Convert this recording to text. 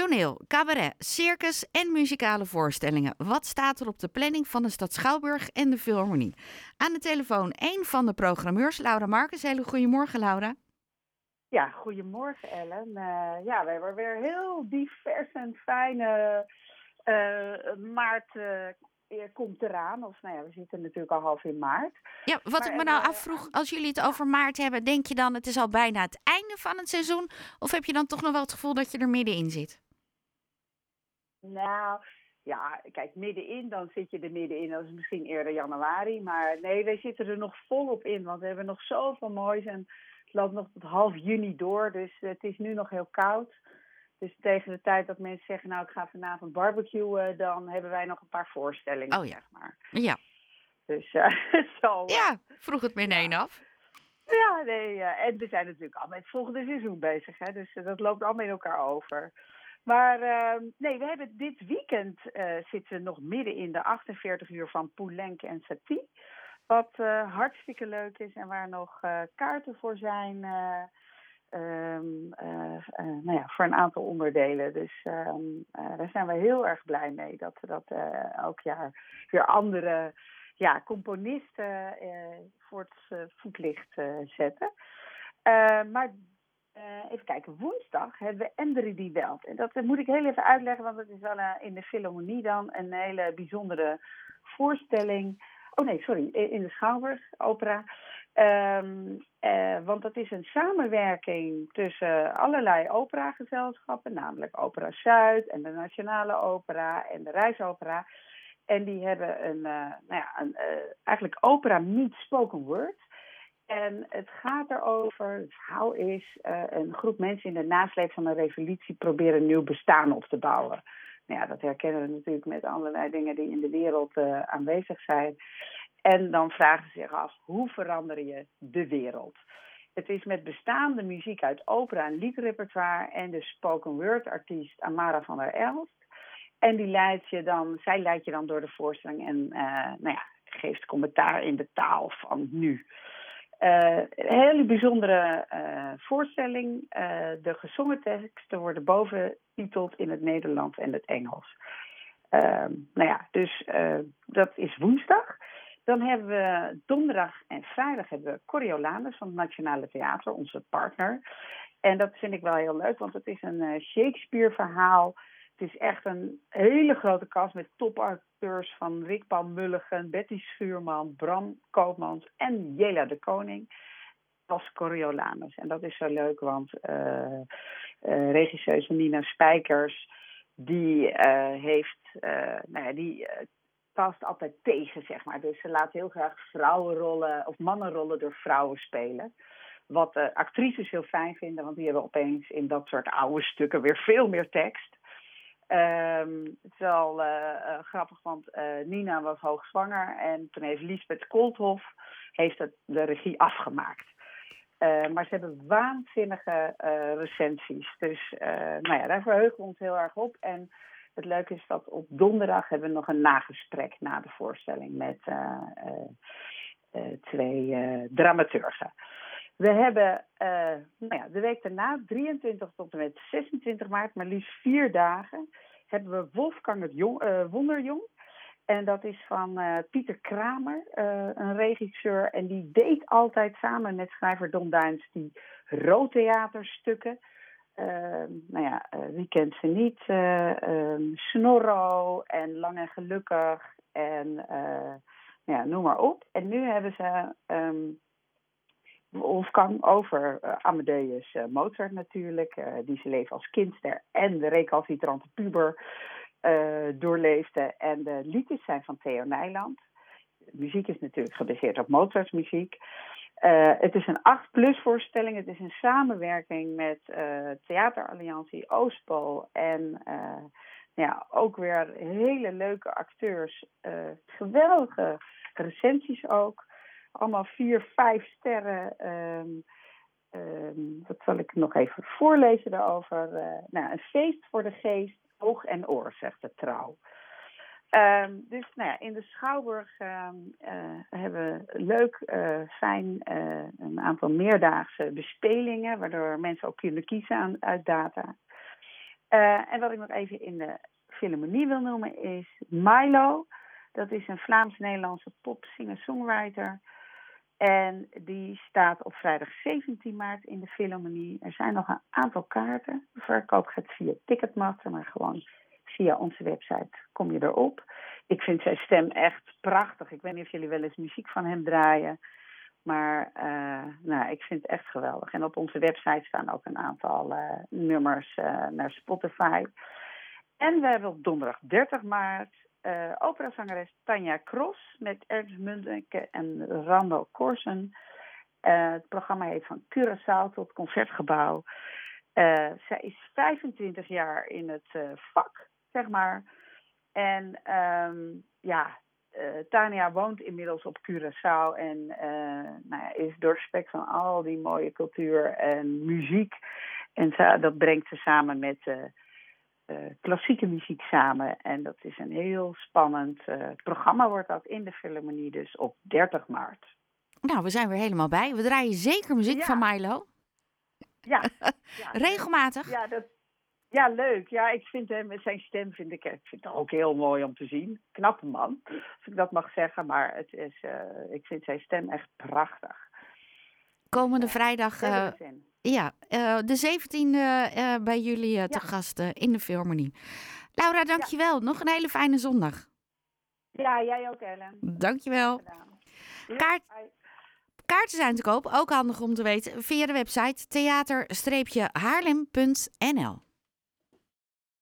Toneel, cabaret, circus en muzikale voorstellingen. Wat staat er op de planning van de Stad Schouwburg en de Philharmonie? Aan de telefoon één van de programmeurs, Laura Marcus. Hele goedemorgen, Laura. Ja, goedemorgen Ellen. Uh, ja, we hebben weer heel divers en fijne uh, maart uh, komt eraan. Of nou ja, we zitten natuurlijk al half in maart. Ja, wat ik me nou afvroeg, als jullie het over maart hebben, denk je dan het is al bijna het einde van het seizoen? Of heb je dan toch nog wel het gevoel dat je er middenin zit? Nou, ja, kijk, middenin, dan zit je er middenin. Dat is misschien eerder januari. Maar nee, wij zitten er nog volop in. Want we hebben nog zoveel moois. En het loopt nog tot half juni door. Dus het is nu nog heel koud. Dus tegen de tijd dat mensen zeggen, nou ik ga vanavond barbecuen, dan hebben wij nog een paar voorstellingen. Oh ja. Zeg maar. Ja. Dus uh, zo. Ja, vroeg het meteen af. Ja, nee. Uh, en we zijn natuurlijk al met het volgende seizoen bezig. Hè, dus uh, dat loopt allemaal in elkaar over. Maar uh, nee, we hebben dit weekend uh, zitten nog midden in de 48 uur van Poulenc en Satie. Wat uh, hartstikke leuk is en waar nog kaarten voor zijn. Um, nou ja, voor een aantal onderdelen. Dus um, daar zijn we heel erg blij mee dat we dat elk jaar weer andere ja, componisten voor het voetlicht zetten. maar uh, even kijken, woensdag hebben we Endri die Welt. En dat moet ik heel even uitleggen, want het is wel uh, in de Philharmonie dan een hele bijzondere voorstelling. Oh nee, sorry, in de Schouwburg Opera. Um, uh, want dat is een samenwerking tussen allerlei operagezelschappen, namelijk Opera Zuid en de Nationale Opera en de Reisopera. En die hebben een, nou ja, een, eigenlijk opera meets spoken word. En het gaat erover, het verhaal is, uh, een groep mensen in de nasleep van een revolutie proberen een nieuw bestaan op te bouwen. Nou ja, dat herkennen we natuurlijk met allerlei dingen die in de wereld uh, aanwezig zijn. En dan vragen ze zich af, hoe verander je de wereld? Het is met bestaande muziek uit opera en liedrepertoire en de spoken word artiest Amara van der Elst. En die leidt je dan, zij leidt je dan door de voorstelling en uh, nou ja, geeft commentaar in de taal van nu. Uh, een hele bijzondere uh, voorstelling. Uh, de gezongen teksten worden boventiteld in het Nederlands en het Engels. nou ja, dus dat is woensdag. Dan hebben we donderdag en vrijdag hebben we Coriolanus van het Nationale Theater, onze partner. En dat vind ik wel heel leuk, want het is een Shakespeare-verhaal het is echt een hele grote kast met topacteurs van Rick Paul Mulligen, Betty Schuurman, Bram Koopmans en Jela de Koning als Coriolanus. En dat is zo leuk, want uh, uh, regisseuse Nina Spijkers, die uh, heeft, nou ja, die past altijd tegen, zeg maar. Dus ze laat heel graag vrouwenrollen of mannenrollen door vrouwen spelen. Wat actrices heel fijn vinden, want die hebben opeens in dat soort oude stukken weer veel meer tekst. Um, het is wel uh, uh, grappig, want uh, Nina was hoogzwanger en toen heeft Lisbeth Koolthof heeft het, de regie afgemaakt. maar ze hebben waanzinnige recensies. Dus nou ja, daar verheugen we ons heel erg op. En het leuke is dat op donderdag hebben we nog een nagesprek na de voorstelling met twee dramaturgen. We hebben uh, nou ja, de week daarna, 23 tot en met 26 maart, maar liefst vier dagen, hebben we Wolfgang het Jong, uh, Wonderjong. En dat is van uh, Pieter Kramer, een regisseur. En die deed altijd samen met schrijver Don Duins die roodtheaterstukken. nou ja, wie kent ze niet? Um, Snorro en Lang en Gelukkig en nou ja, noem maar op. En nu hebben ze... Um, Wolfgang over uh, Amadeus uh, Mozart natuurlijk, uh, die zijn leven als kindster en de recalcitrante puber doorleefde. En de liedjes zijn van Theo Nijland. De muziek is natuurlijk gebaseerd op Mozarts muziek. het is een 8-plus voorstelling. Het is een samenwerking met Theateralliantie Oostpol en ja, ook weer hele leuke acteurs. geweldige recensies ook allemaal vier, vijf sterren. Um, um, dat zal ik nog even voorlezen daarover. Uh, nou, een feest voor de geest, oog en oor, zegt de trouw. Um, dus nou ja, in de Schouwburg uh, hebben we leuk, uh, fijn, een aantal meerdaagse bespelingen, waardoor mensen ook kunnen kiezen uit data. Eh, en wat ik nog even in de Philharmonie wil noemen is Milo. Dat is een Vlaams-Nederlandse pop-singer-songwriter. En die staat op vrijdag 17 maart in de Philharmonie. Er zijn nog een aantal kaarten. Verkoop gaat via Ticketmaster, maar gewoon via onze website kom je erop. Ik vind zijn stem echt prachtig. Ik weet niet of jullie wel eens muziek van hem draaien. Maar uh, nou, ik vind het echt geweldig. En op onze website staan ook een aantal uh, nummers uh, naar Spotify. En we hebben op donderdag 30 maart uh, operazangeres Tanja Cross met Ernst Mundeke en Rando Korsen. het programma heet van Curaçao tot Concertgebouw. zij is 25 jaar in het vak, zeg maar. En um, ja, uh, Tania woont inmiddels op Curaçao en uh, nou ja, is doorspekt van al die mooie cultuur en muziek. En dat brengt ze samen met uh, klassieke muziek samen. En dat is een heel spannend programma, wordt dat in de Philharmonie, dus op 30 maart. Nou, we zijn weer helemaal bij. We draaien zeker muziek Ja. van Milo. Ja, ja, Regelmatig. ja, dat, ja, leuk. Ja, ik vind hem, met zijn stem vind ik, ik vind het ook heel mooi om te zien. Knappe man, als ik dat mag zeggen. Maar het is, eh, ik vind zijn stem echt prachtig. Komende vrijdag, eh, ja, eh, de 17e eh, bij jullie te Ja. gast eh, in de Philharmonie. Laura, dankjewel. Nog een hele fijne zondag. Ja, jij ook, Ellen. Dankjewel. Kaart-. Kaarten zijn te koop, ook handig om te weten, via de website theater-haarlem.nl.